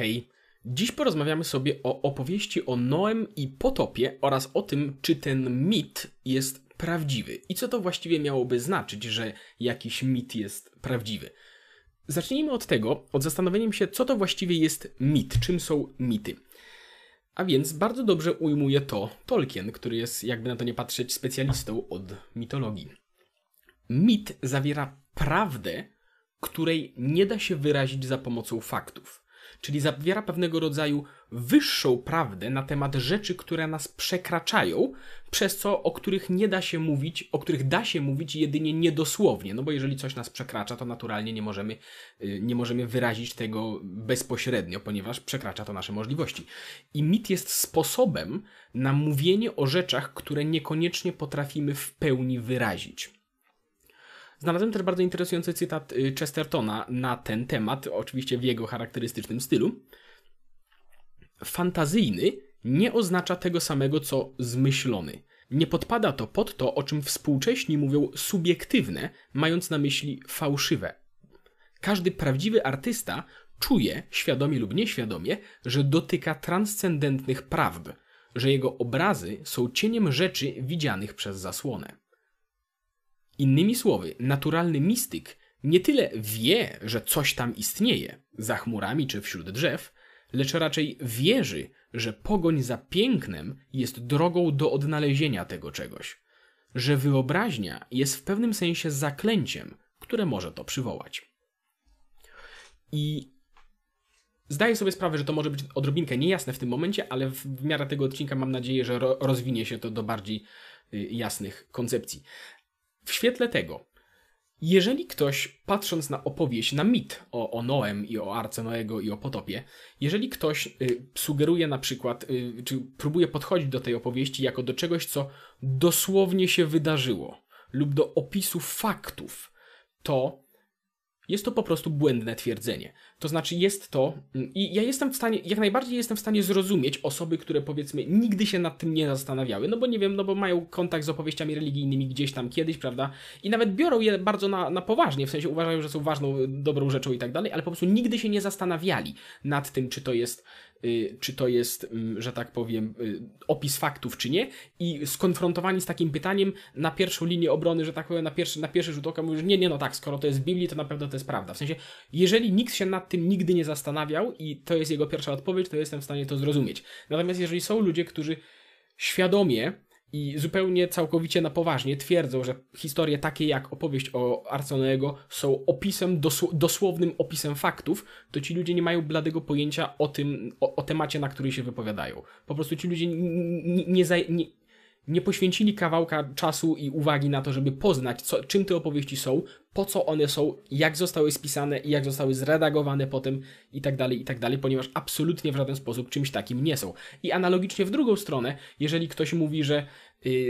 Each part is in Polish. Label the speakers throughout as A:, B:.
A: Hej, dziś porozmawiamy sobie o opowieści o Noem i potopie oraz o tym, czy ten mit jest prawdziwy i co to właściwie miałoby znaczyć, że jakiś mit jest prawdziwy. Zacznijmy od tego, od zastanowienia się, co to właściwie jest mit, czym są mity. A więc bardzo dobrze ujmuje to Tolkien, który jest, jakby na to nie patrzeć, specjalistą od mitologii. Mit zawiera prawdę, której nie da się wyrazić za pomocą faktów czyli zawiera pewnego rodzaju wyższą prawdę na temat rzeczy, które nas przekraczają, przez co o których nie da się mówić, o których da się mówić jedynie niedosłownie, no bo jeżeli coś nas przekracza, to naturalnie nie możemy, y, nie możemy wyrazić tego bezpośrednio, ponieważ przekracza to nasze możliwości. I mit jest sposobem na mówienie o rzeczach, które niekoniecznie potrafimy w pełni wyrazić. Znalazłem też bardzo interesujący cytat y, Chestertona na ten temat, oczywiście w jego charakterystycznym stylu. Fantazyjny nie oznacza tego samego co zmyślony. Nie podpada to pod to, o czym współcześni mówią subiektywne, mając na myśli fałszywe. Każdy prawdziwy artysta czuje, świadomie lub nieświadomie, że dotyka transcendentnych prawd, że jego obrazy są cieniem rzeczy widzianych przez zasłonę. Innymi słowy, naturalny mistyk nie tyle wie, że coś tam istnieje, za chmurami czy wśród drzew, lecz raczej wierzy, że pogoń za pięknem jest drogą do odnalezienia tego czegoś, że wyobraźnia jest w pewnym sensie zaklęciem, które może to przywołać. I zdaję sobie sprawę, że to może być odrobinkę niejasne w tym momencie, ale w miarę tego odcinka mam nadzieję, że rozwinie się to do bardziej y, jasnych koncepcji. W świetle tego, jeżeli ktoś, patrząc na opowieść, na mit o, o Noem i o Arce Noego i o potopie, jeżeli ktoś y, sugeruje na przykład, y, czy próbuje podchodzić do tej opowieści jako do czegoś, co dosłownie się wydarzyło, lub do opisu faktów, to jest to po prostu błędne twierdzenie. To znaczy jest to, mm, i ja jestem w stanie, jak najbardziej jestem w stanie zrozumieć osoby, które powiedzmy nigdy się nad tym nie zastanawiały, no bo nie wiem, no bo mają kontakt z opowieściami religijnymi gdzieś tam kiedyś, prawda, i nawet biorą je bardzo na, na poważnie, w sensie uważają, że są ważną, dobrą rzeczą i tak dalej, ale po prostu nigdy się nie zastanawiali nad tym, czy to jest czy to jest, mm, że tak powiem, y, opis faktów, czy nie, i skonfrontowani z takim pytaniem na pierwszą linię obrony, że tak powiem, na pierwszy, na pierwszy rzut oka mówią, że nie, nie, no tak, skoro to jest w Biblii, to na pewno to jest prawda. W sensie, jeżeli nikt się nad tym nigdy nie zastanawiał i to jest jego pierwsza odpowiedź, to jestem w stanie to zrozumieć. Natomiast jeżeli są ludzie, którzy świadomie i zupełnie całkowicie na poważnie twierdzą, że historie takie jak opowieść o Arconego są opisem, dosłownym opisem faktów, to ci ludzie nie mają bladego pojęcia o tym, o, o temacie, na który się wypowiadają. Po prostu ci ludzie nie, nie, nie, poświęcili kawałka czasu i uwagi na to, żeby poznać, co, czym te opowieści są, po co one są, jak zostały spisane i jak zostały zredagowane potem i tak dalej, i tak dalej, ponieważ absolutnie w żaden sposób czymś takim nie są. I analogicznie w drugą stronę, jeżeli ktoś mówi, że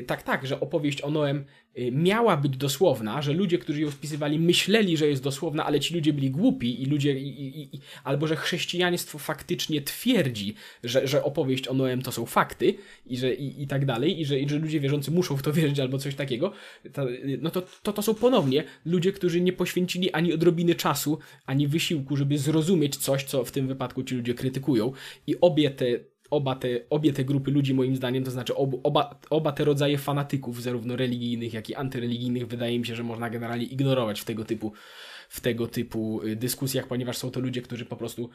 A: tak, tak, że opowieść o Noem Y, miała być dosłowna, że ludzie, którzy ją spisywali, myśleli, że jest dosłowna, ale ci ludzie byli głupi i ludzie, i, i, i, albo że chrześcijaństwo faktycznie twierdzi, że, że opowieść o Noem to są fakty i, że, i, i tak dalej, i że, i że ludzie wierzący muszą w to wierzyć albo coś takiego, to, no to, to to są ponownie ludzie, którzy nie poświęcili ani odrobiny czasu, ani wysiłku, żeby zrozumieć coś, co w tym wypadku ci ludzie krytykują. I obie te oba te, obie te grupy ludzi, moim zdaniem, to znaczy ob, oba, oba te rodzaje fanatyków, zarówno religijnych, jak i antyreligijnych, wydaje mi się, że można generalnie ignorować w tego typu, w tego typu y, dyskusjach, ponieważ są to ludzie, którzy po prostu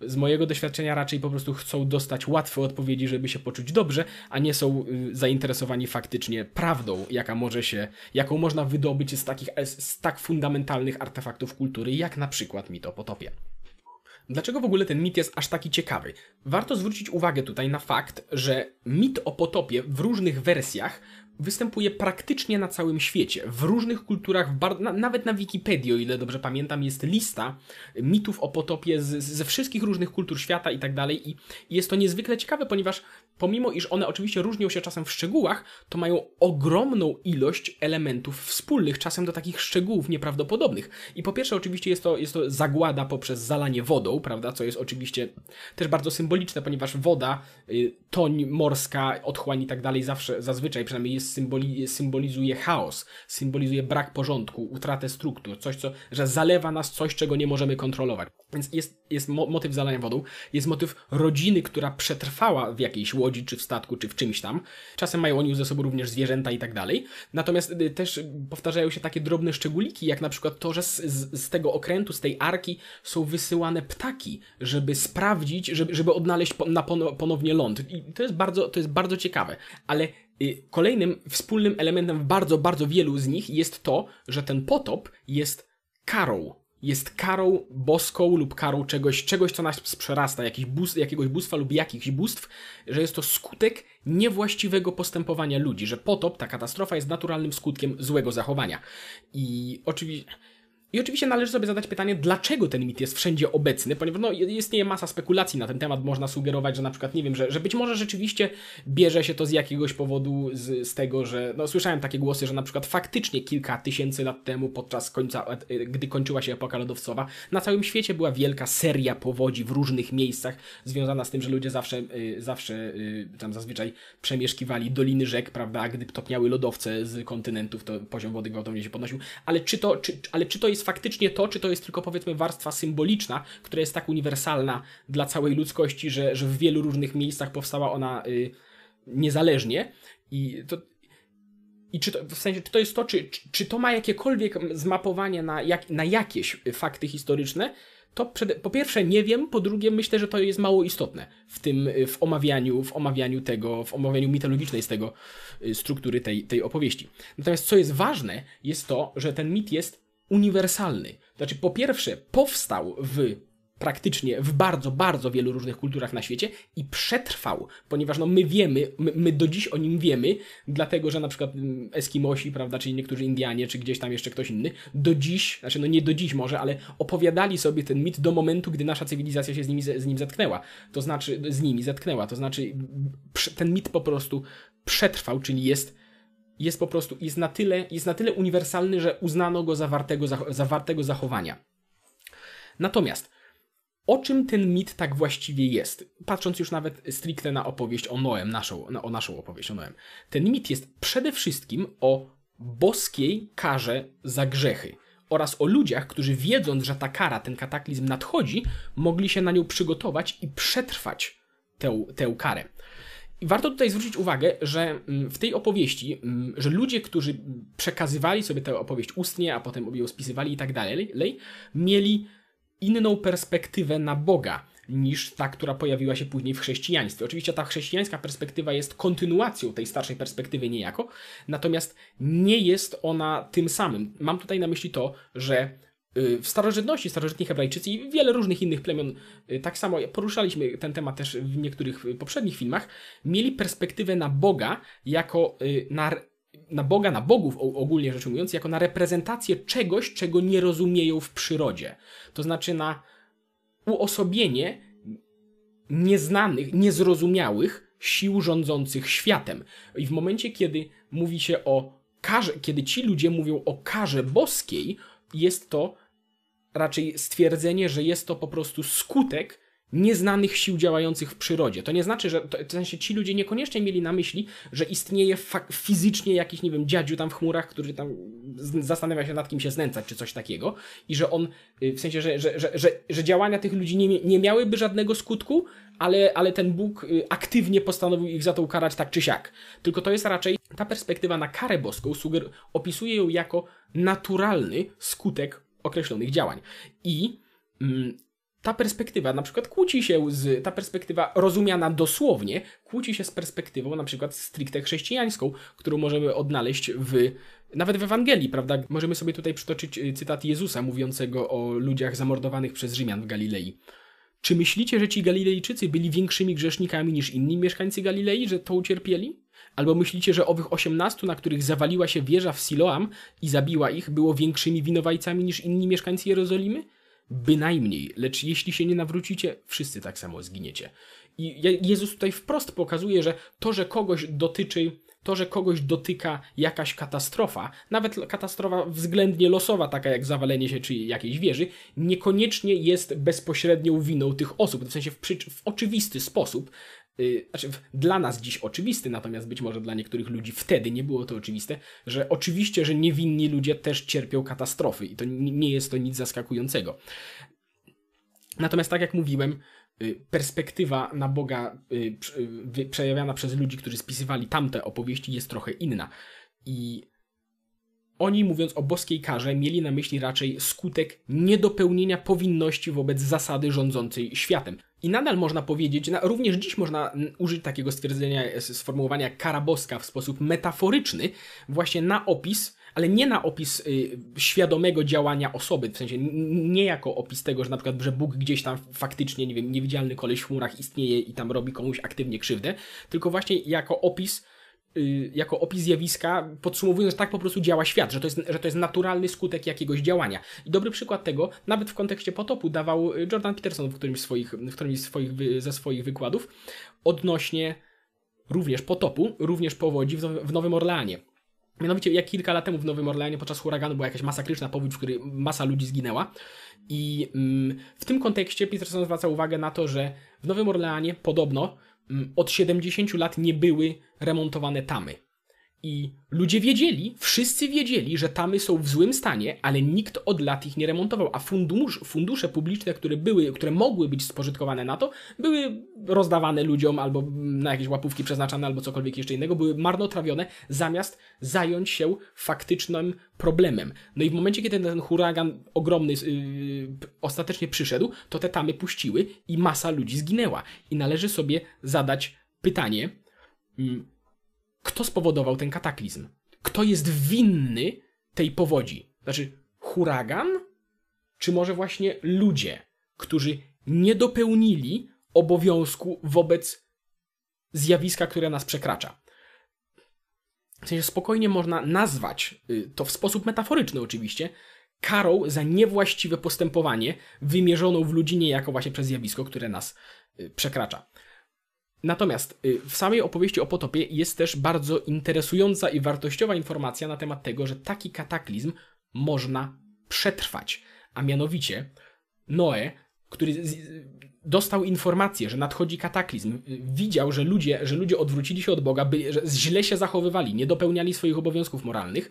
A: z mojego doświadczenia raczej po prostu chcą dostać łatwe odpowiedzi, żeby się poczuć dobrze, a nie są y, zainteresowani faktycznie prawdą, jaka może się, jaką można wydobyć z takich, z tak fundamentalnych artefaktów kultury, jak na przykład mit o potopie. Dlaczego w ogóle ten mit jest aż taki ciekawy? Warto zwrócić uwagę tutaj na fakt, że mit o potopie w różnych wersjach występuje praktycznie na całym świecie. W różnych kulturach, na, nawet na Wikipedii, o ile dobrze pamiętam, jest lista mitów o potopie z, ze wszystkich różnych kultur świata i tak dalej. I jest to niezwykle ciekawe, ponieważ pomimo iż one oczywiście różnią się czasem w szczegółach, to mają ogromną ilość elementów wspólnych, czasem do takich szczegółów nieprawdopodobnych. I po pierwsze, oczywiście jest to, jest to zagłada poprzez zalanie wodą, prawda, co jest oczywiście też bardzo symboliczne, ponieważ woda, y, toń morska, otchłań i tak dalej zawsze, zazwyczaj przynajmniej jest symboli, symbolizuje chaos, symbolizuje brak porządku, utratę struktur, coś, co, że zalewa nas coś, czego nie możemy kontrolować. Więc jest jest mo motyw zalania wodą, jest motyw rodziny, która przetrwała w jakiejś łodzi, czy w statku, czy w czymś tam. Czasem mają oni ze sobą również zwierzęta i tak dalej. Natomiast y, też powtarzają się takie drobne szczególiki, jak na przykład to, że z, z, tego okrętu, z tej arki są wysyłane ptaki, żeby sprawdzić, żeby, żeby odnaleźć po, na ponownie ląd. I to jest bardzo, to jest bardzo ciekawe. Ale Kolejnym wspólnym elementem bardzo, bardzo wielu z nich jest to, że ten potop jest karą jest karą boską lub karą czegoś, czegoś co nas przerasta, bus, jakiegoś bóstwa lub jakichś bóstw, że jest to skutek niewłaściwego postępowania ludzi, że potop, ta katastrofa jest naturalnym skutkiem złego zachowania. I oczywiście i oczywiście należy sobie zadać pytanie, dlaczego ten mit jest wszędzie obecny, ponieważ no, istnieje masa spekulacji na ten temat. Można sugerować, że na przykład, nie wiem, że, że być może rzeczywiście bierze się to z jakiegoś powodu, z, z tego, że no, słyszałem takie głosy, że na przykład faktycznie kilka tysięcy lat temu, podczas końca, e, gdy kończyła się epoka lodowcowa, na całym świecie była wielka seria powodzi w różnych miejscach, związana z tym, że ludzie zawsze, y, zawsze y, tam zazwyczaj przemieszkiwali doliny rzek, prawda, a gdy topniały lodowce z kontynentów, to poziom wody gwałtownie się podnosił. Ale czy to, czy, ale czy to jest faktycznie to, czy to jest tylko powiedzmy warstwa symboliczna, która jest tak uniwersalna dla całej ludzkości, że, że w wielu różnych miejscach powstała ona y, niezależnie? I to, i czy to, w sensie, czy to jest to, czy, czy, to ma jakiekolwiek zmapowanie na, jak, na jakieś fakty historyczne, to przed, po pierwsze nie wiem, po drugie myślę, że to jest mało istotne w tym, w omawianiu, w omawianiu tego, w omawianiu mitologicznej z tego y, struktury tej, tej opowieści. Natomiast co jest ważne, jest to, że ten mit jest uniwersalny. Znaczy, po pierwsze, powstał w praktycznie w bardzo, bardzo wielu różnych kulturach na świecie i przetrwał, ponieważ no my wiemy, my, my, do dziś o nim wiemy, dlatego, że na przykład mm, Eskimosi, prawda, czyli niektórzy Indianie, czy gdzieś tam jeszcze ktoś inny, do dziś, znaczy no nie do dziś może, ale opowiadali sobie ten mit do momentu, gdy nasza cywilizacja się z, nimi, z nim zetknęła. To znaczy, z nimi zetknęła, to znaczy ten mit po prostu przetrwał, czyli jest jest po prostu, jest na tyle, jest na tyle uniwersalny, że uznano go zawartego, zawartego zachowania. Natomiast, o czym ten mit tak właściwie jest? Patrząc już nawet stricte na opowieść o Noem, naszą, o naszą opowieść o Noem. Ten mit jest przede wszystkim o boskiej karze za grzechy oraz o ludziach, którzy wiedząc, że ta kara, ten kataklizm nadchodzi, mogli się na nią przygotować i przetrwać tę, tę karę. I warto tutaj zwrócić uwagę, że mm, w tej opowieści, mm, że ludzie, którzy przekazywali sobie tę opowieść ustnie, a potem ją spisywali i tak dalej, mieli inną perspektywę na Boga niż ta, która pojawiła się później w chrześcijaństwie. Oczywiście ta chrześcijańska perspektywa jest kontynuacją tej starszej perspektywy niejako, natomiast nie jest ona tym samym. Mam tutaj na myśli to, że w starożytności, starożytni Hebrajczycy i wiele różnych innych plemion, y, tak samo poruszaliśmy ten temat też w niektórych y, poprzednich filmach, mieli perspektywę na Boga jako na, na Boga, na bogów ogólnie rzecz ujmując, jako na reprezentację czegoś, czego nie rozumieją w przyrodzie. To znaczy na uosobienie nieznanych, niezrozumiałych sił rządzących światem. I w momencie, kiedy mówi się o karze, kiedy ci ludzie mówią o karze boskiej, jest to raczej stwierdzenie, że jest to po prostu skutek nieznanych sił działających w przyrodzie. To nie znaczy, że to, w sensie ci ludzie niekoniecznie mieli na myśli, że istnieje fizycznie jakiś, nie wiem, dziadziu tam w chmurach, który tam zastanawia się nad kim się znęcać, czy coś takiego i że on, y, w sensie, że, że, że, że, że działania tych ludzi nie, nie miałyby żadnego skutku, ale, ale ten Bóg y, aktywnie postanowił ich za to ukarać tak czy siak. Tylko to jest raczej, ta perspektywa na karę boską suger, opisuje ją jako naturalny skutek określonych działań. I mm, ta perspektywa na przykład kłóci się z, ta perspektywa rozumiana dosłownie, kłóci się z perspektywą na przykład stricte chrześcijańską, którą możemy odnaleźć w, nawet w Ewangelii, prawda? Możemy sobie tutaj przytoczyć y, cytat Jezusa mówiącego o ludziach zamordowanych przez Rzymian w Galilei. Czy myślicie, że ci Galilejczycy byli większymi grzesznikami niż inni mieszkańcy Galilei, że to ucierpieli? Albo myślicie, że owych osiemnastu, na których zawaliła się wieża w Siloam i zabiła ich, było większymi winowajcami niż inni mieszkańcy Jerozolimy? Bynajmniej, lecz jeśli się nie nawrócicie, wszyscy tak samo zginiecie. I Jezus tutaj wprost pokazuje, że to, że kogoś dotyczy, to, że kogoś dotyka jakaś katastrofa, nawet katastrofa względnie losowa, taka jak zawalenie się czy jakiejś wieży, niekoniecznie jest bezpośrednią winą tych osób, w sensie w, w oczywisty sposób znaczy, dla nas dziś oczywisty, natomiast być może dla niektórych ludzi wtedy nie było to oczywiste, że oczywiście, że niewinni ludzie też cierpią katastrofy i to nie jest to nic zaskakującego. Natomiast tak jak mówiłem, y, perspektywa na Boga y, przejawiana przez ludzi, którzy spisywali tamte opowieści jest trochę inna. I oni, mówiąc o boskiej karze, mieli na myśli raczej skutek niedopełnienia powinności wobec zasady rządzącej światem. I nadal można powiedzieć, również dziś można użyć takiego stwierdzenia, sformułowania kara boska w sposób metaforyczny, właśnie na opis, ale nie na opis y, świadomego działania osoby, w sensie nie jako opis tego, że na przykład, że Bóg gdzieś tam faktycznie, nie wiem, niewidzialny koleś w chmurach istnieje i tam robi komuś aktywnie krzywdę, tylko właśnie jako opis jako opis zjawiska, podsumowując, tak po prostu działa świat, że to, jest, że to jest naturalny skutek jakiegoś działania. I dobry przykład tego, nawet w kontekście potopu, dawał Jordan Peterson w którymś, swoich, w którymś swoich, ze swoich wykładów odnośnie również potopu, również powodzi w, w Nowym Orleanie. Mianowicie, jak kilka lat temu w Nowym Orleanie podczas huraganu była jakaś masakryczna powódź, w której masa ludzi zginęła. I mm, w tym kontekście Peterson zwraca uwagę na to, że w Nowym Orleanie podobno od 70 lat nie były remontowane tamy. I ludzie wiedzieli, wszyscy wiedzieli, że tamy są w złym stanie, ale nikt od lat ich nie remontował, a fundusz, fundusze publiczne, które były, które mogły być spożytkowane na to, były rozdawane ludziom albo na jakieś łapówki przeznaczane albo cokolwiek jeszcze innego, były marnotrawione zamiast zająć się faktycznym problemem. No i w momencie, kiedy ten huragan ogromny yy, ostatecznie przyszedł, to te tamy puściły i masa ludzi zginęła. I należy sobie zadać pytanie, yy, kto spowodował ten kataklizm? Kto jest winny tej powodzi? Znaczy, huragan? Czy może właśnie ludzie, którzy nie dopełnili obowiązku wobec zjawiska, które nas przekracza? W sensie spokojnie można nazwać y, to w sposób metaforyczny oczywiście karą za niewłaściwe postępowanie wymierzoną w ludzi niejako właśnie przez zjawisko, które nas y, przekracza. Natomiast y, w samej opowieści o potopie jest też bardzo interesująca i wartościowa informacja na temat tego, że taki kataklizm można przetrwać. A mianowicie Noe, który dostał informację, że nadchodzi kataklizm, y, widział, że ludzie, że ludzie odwrócili się od Boga, by, że źle się zachowywali, nie dopełniali swoich obowiązków moralnych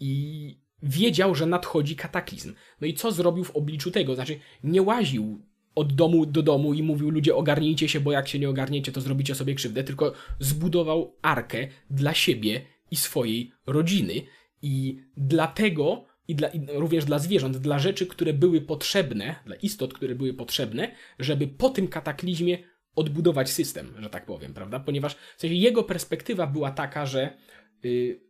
A: i wiedział, że nadchodzi kataklizm. No i co zrobił w obliczu tego? Znaczy, nie łaził od domu do domu i mówił ludzie ogarnijcie się, bo jak się nie ogarniecie, to zrobicie sobie krzywdę, tylko zbudował arkę dla siebie i swojej rodziny. I dlatego, i, dla, i również dla zwierząt, dla rzeczy, które były potrzebne, dla istot, które były potrzebne, żeby po tym kataklizmie odbudować system, że tak powiem, prawda? Ponieważ w sensie jego perspektywa była taka, że yy,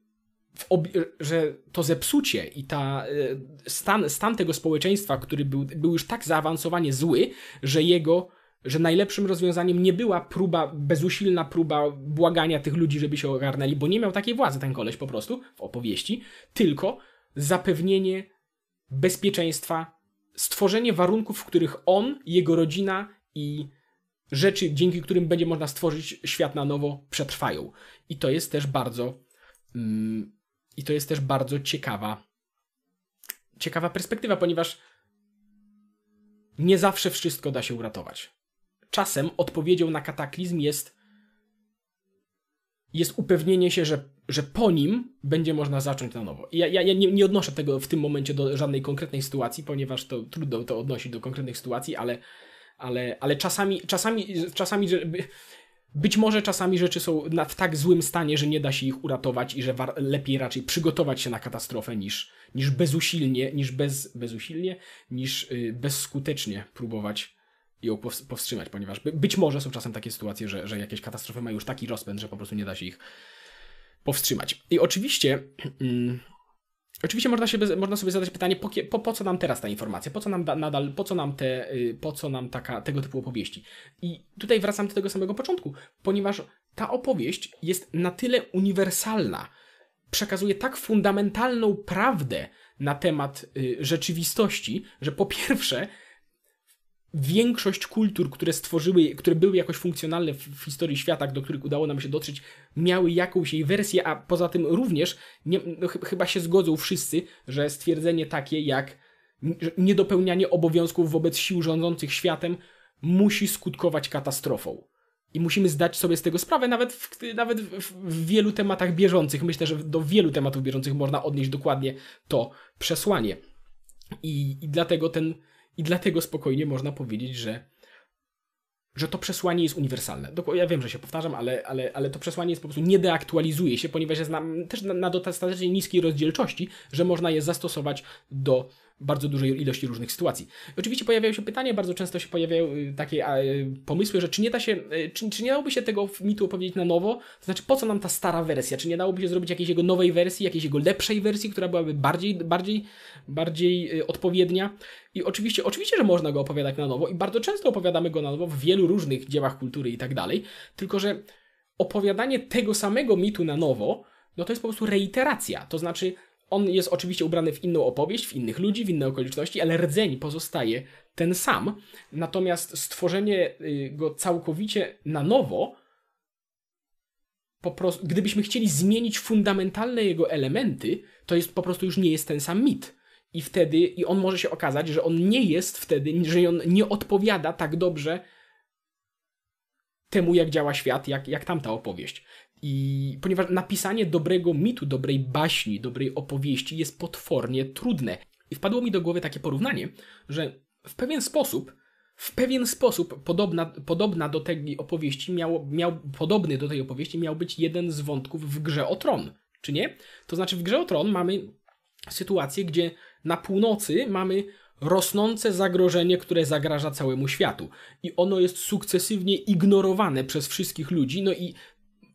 A: że to zepsucie i ta, e, stan, stan tego społeczeństwa, który był, był już tak zaawansowanie zły, że jego, że najlepszym rozwiązaniem nie była próba, bezusilna próba błagania tych ludzi, żeby się ogarnęli, bo nie miał takiej władzy ten koleś po prostu w opowieści, tylko zapewnienie bezpieczeństwa, stworzenie warunków, w których on, jego rodzina i rzeczy, dzięki którym będzie można stworzyć świat na nowo, przetrwają. I to jest też bardzo mm, i to jest też bardzo ciekawa, ciekawa perspektywa, ponieważ nie zawsze wszystko da się uratować. Czasem odpowiedzią na kataklizm jest, jest upewnienie się, że, że po nim będzie można zacząć na nowo. Ja, ja, ja nie, nie odnoszę tego w tym momencie do żadnej konkretnej sytuacji, ponieważ to trudno to odnosić do konkretnych sytuacji, ale, ale, ale czasami, czasami, czasami być może czasami rzeczy są w tak złym stanie, że nie da się ich uratować i że lepiej raczej przygotować się na katastrofę niż, niż bezusilnie, niż bez, bezusilnie, niż yy, bezskutecznie próbować ją powstrzymać, ponieważ by, być może są czasem takie sytuacje, że, że jakieś katastrofy mają już taki rozpęd, że po prostu nie da się ich powstrzymać. I oczywiście yy, Oczywiście można, się, można sobie zadać pytanie, po, po, po, co nam teraz ta informacja, po co nam da, nadal, po co nam, te, y, po co nam taka, tego typu opowieści. I tutaj wracam do tego samego początku, ponieważ ta opowieść jest na tyle uniwersalna, przekazuje tak fundamentalną prawdę na temat y, rzeczywistości, że po pierwsze większość kultur, które stworzyły, które były jakoś funkcjonalne w, w, historii świata, do których udało nam się dotrzeć, miały jakąś jej wersję, a poza tym również nie, no, ch chyba się zgodzą wszyscy, że stwierdzenie takie jak niedopełnianie obowiązków wobec sił rządzących światem musi skutkować katastrofą. I musimy zdać sobie z tego sprawę, nawet w, nawet w, wielu tematach bieżących. Myślę, że do wielu tematów bieżących można odnieść dokładnie to przesłanie. I, i dlatego ten I dlatego spokojnie można powiedzieć, że że to przesłanie jest uniwersalne. Ja wiem, że się powtarzam, ale, ale, ale to przesłanie jest po prostu nie deaktualizuje się, ponieważ jest na, też na, na dostatecznie niskiej rozdzielczości, że można je zastosować do bardzo dużej ilości różnych sytuacji. I oczywiście pojawiają się pytania, bardzo często się pojawiają y, takie pomysły, że czy nie da się, y, czy, czy nie dałoby się tego mitu opowiedzieć na nowo, to znaczy po co nam ta stara wersja, czy nie dałoby się zrobić jakiejś jego nowej wersji, jakiejś jego lepszej wersji, która byłaby bardziej, bardziej, bardziej y, odpowiednia. I oczywiście, oczywiście, że można go opowiadać na nowo i bardzo często opowiadamy go na nowo w wielu różnych dziełach kultury i tak dalej, tylko że opowiadanie tego samego mitu na nowo, no to jest po prostu reiteracja, to znaczy on jest oczywiście ubrany w inną opowieść, w innych ludzi, w inne okoliczności, ale rdzeń pozostaje ten sam. Natomiast stworzenie y, go całkowicie na nowo, po prostu, gdybyśmy chcieli zmienić fundamentalne jego elementy, to jest po prostu już nie jest ten sam mit. I wtedy, i on może się okazać, że on nie jest wtedy, że on nie odpowiada tak dobrze temu, jak działa świat, jak, jak tamta opowieść. I ponieważ napisanie dobrego mitu, dobrej baśni, dobrej opowieści jest potwornie trudne. I wpadło mi do głowy takie porównanie, że w pewien sposób, w pewien sposób podobna, podobna do tej opowieści miał, miał, podobny do tej opowieści miał być jeden z wątków w grze o tron. Czy nie? To znaczy w grze o tron mamy sytuację, gdzie na północy mamy rosnące zagrożenie, które zagraża całemu światu. I ono jest sukcesywnie ignorowane przez wszystkich ludzi, no i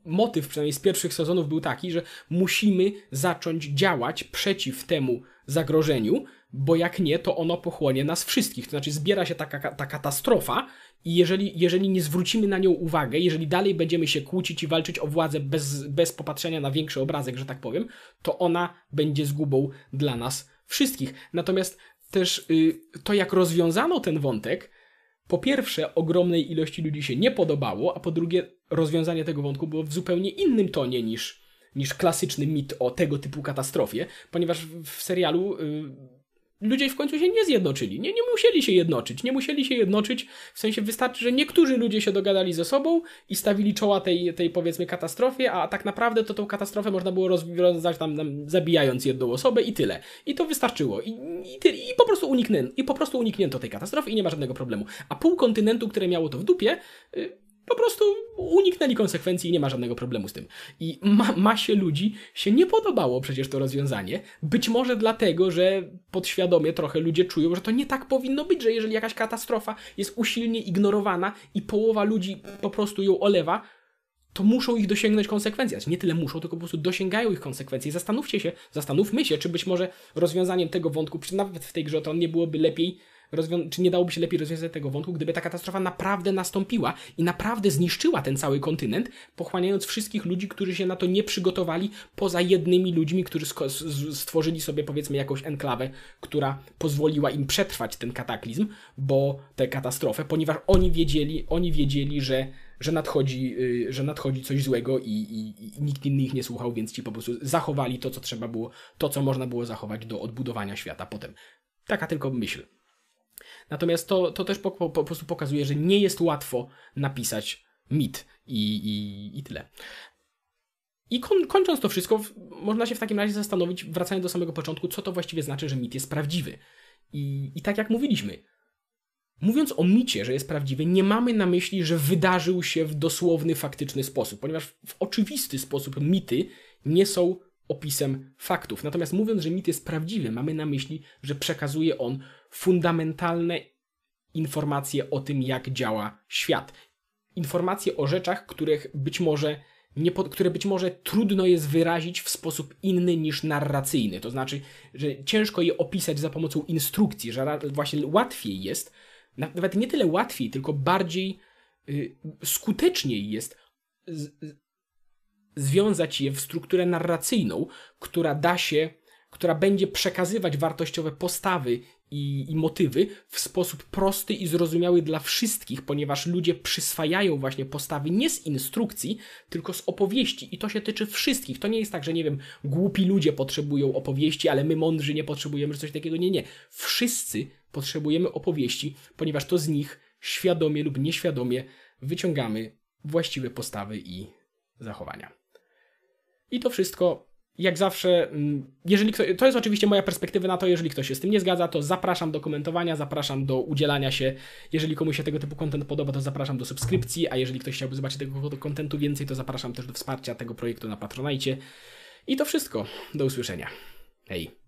A: motyw przynajmniej z pierwszych sezonów był taki, że musimy zacząć działać przeciw temu zagrożeniu, bo jak nie, to ono pochłonie nas wszystkich. To znaczy zbiera się taka ta katastrofa i jeżeli, jeżeli nie zwrócimy na nią uwagę, jeżeli dalej będziemy się kłócić i walczyć o władzę bez, bez popatrzenia na większy obrazek, że tak powiem, to ona będzie zgubą dla nas wszystkich. Natomiast też y, to, jak rozwiązano ten wątek, po pierwsze, ogromnej ilości ludzi się nie podobało, a po drugie, rozwiązanie tego wątku było w zupełnie innym tonie niż, niż klasyczny mit o tego typu katastrofie, ponieważ w serialu. Yy, ludzie w końcu się nie zjednoczyli. Nie, nie musieli się jednoczyć. Nie musieli się jednoczyć, w sensie wystarczy, że niektórzy ludzie się dogadali ze sobą i stawili czoła tej, tej powiedzmy katastrofie, a tak naprawdę to tą katastrofę można było rozwiązać tam, tam zabijając jedną osobę i tyle. I to wystarczyło. I, i, ty, i po prostu uniknęto, i po prostu uniknięto tej katastrofy i nie ma żadnego problemu. A pół kontynentu, które miało to w dupie, yy, po prostu uniknęli konsekwencji i nie ma żadnego problemu z tym. I ma, masie ludzi się nie podobało przecież to rozwiązanie. Być może dlatego, że podświadomie trochę ludzie czują, że to nie tak powinno być, że jeżeli jakaś katastrofa jest usilnie ignorowana i połowa ludzi po prostu ją olewa, to muszą ich dosięgnąć konsekwencje. Znaczy, nie tyle muszą, tylko po prostu dosięgają ich konsekwencji. Zastanówcie się, zastanówmy się, czy być może rozwiązaniem tego wątku, czy nawet w tej grze to nie byłoby lepiej czy nie dałoby się lepiej rozwiązać tego wątku, gdyby ta katastrofa naprawdę nastąpiła i naprawdę zniszczyła ten cały kontynent, pochłaniając wszystkich ludzi, którzy się na to nie przygotowali, poza jednymi ludźmi, którzy stworzyli sobie powiedzmy jakąś enklawę, która pozwoliła im przetrwać ten kataklizm, bo tę katastrofę, ponieważ oni wiedzieli, oni wiedzieli, że że nadchodzi, y, że nadchodzi coś złego i, i, i, nikt inny ich nie słuchał, więc ci po prostu zachowali to, co trzeba było, to, co można było zachować do odbudowania świata potem. Taka tylko myśl. Natomiast to, to też po, po, po prostu pokazuje, że nie jest łatwo napisać mit i, i, i tyle. I koń, kończąc to wszystko, można się w takim razie zastanowić, wracając do samego początku, co to właściwie znaczy, że mit jest prawdziwy. I, I tak jak mówiliśmy, mówiąc o micie, że jest prawdziwy, nie mamy na myśli, że wydarzył się w dosłowny, faktyczny sposób, ponieważ w oczywisty sposób mity nie są opisem faktów. Natomiast mówiąc, że mit jest prawdziwy, mamy na myśli, że przekazuje on fundamentalne informacje o tym, jak działa świat. Informacje o rzeczach, których być może nie pod, które być może trudno jest wyrazić w sposób inny niż narracyjny. To znaczy, że ciężko je opisać za pomocą instrukcji, że właśnie łatwiej jest, nawet nie tyle łatwiej, tylko bardziej y, skuteczniej jest z, związać je w strukturę narracyjną, która da się, która będzie przekazywać wartościowe postawy i, i, motywy w sposób prosty i zrozumiały dla wszystkich, ponieważ ludzie przyswajają właśnie postawy nie z instrukcji, tylko z opowieści. I to się tyczy wszystkich. To nie jest tak, że nie wiem, głupi ludzie potrzebują opowieści, ale my mądrzy nie potrzebujemy coś takiego. Nie, nie. Wszyscy potrzebujemy opowieści, ponieważ to z nich świadomie lub nieświadomie wyciągamy właściwe postawy i zachowania. I to wszystko jak zawsze, mm, jeżeli ktoś, to jest oczywiście moja perspektywa na to, jeżeli ktoś się z tym nie zgadza, to zapraszam do komentowania, zapraszam do udzielania się. Jeżeli komuś się tego typu content podoba, to zapraszam do subskrypcji, a jeżeli ktoś chciałby zobaczyć tego kontentu więcej, to zapraszam też do wsparcia tego projektu na Patronajcie. I to wszystko. Do usłyszenia. Hej.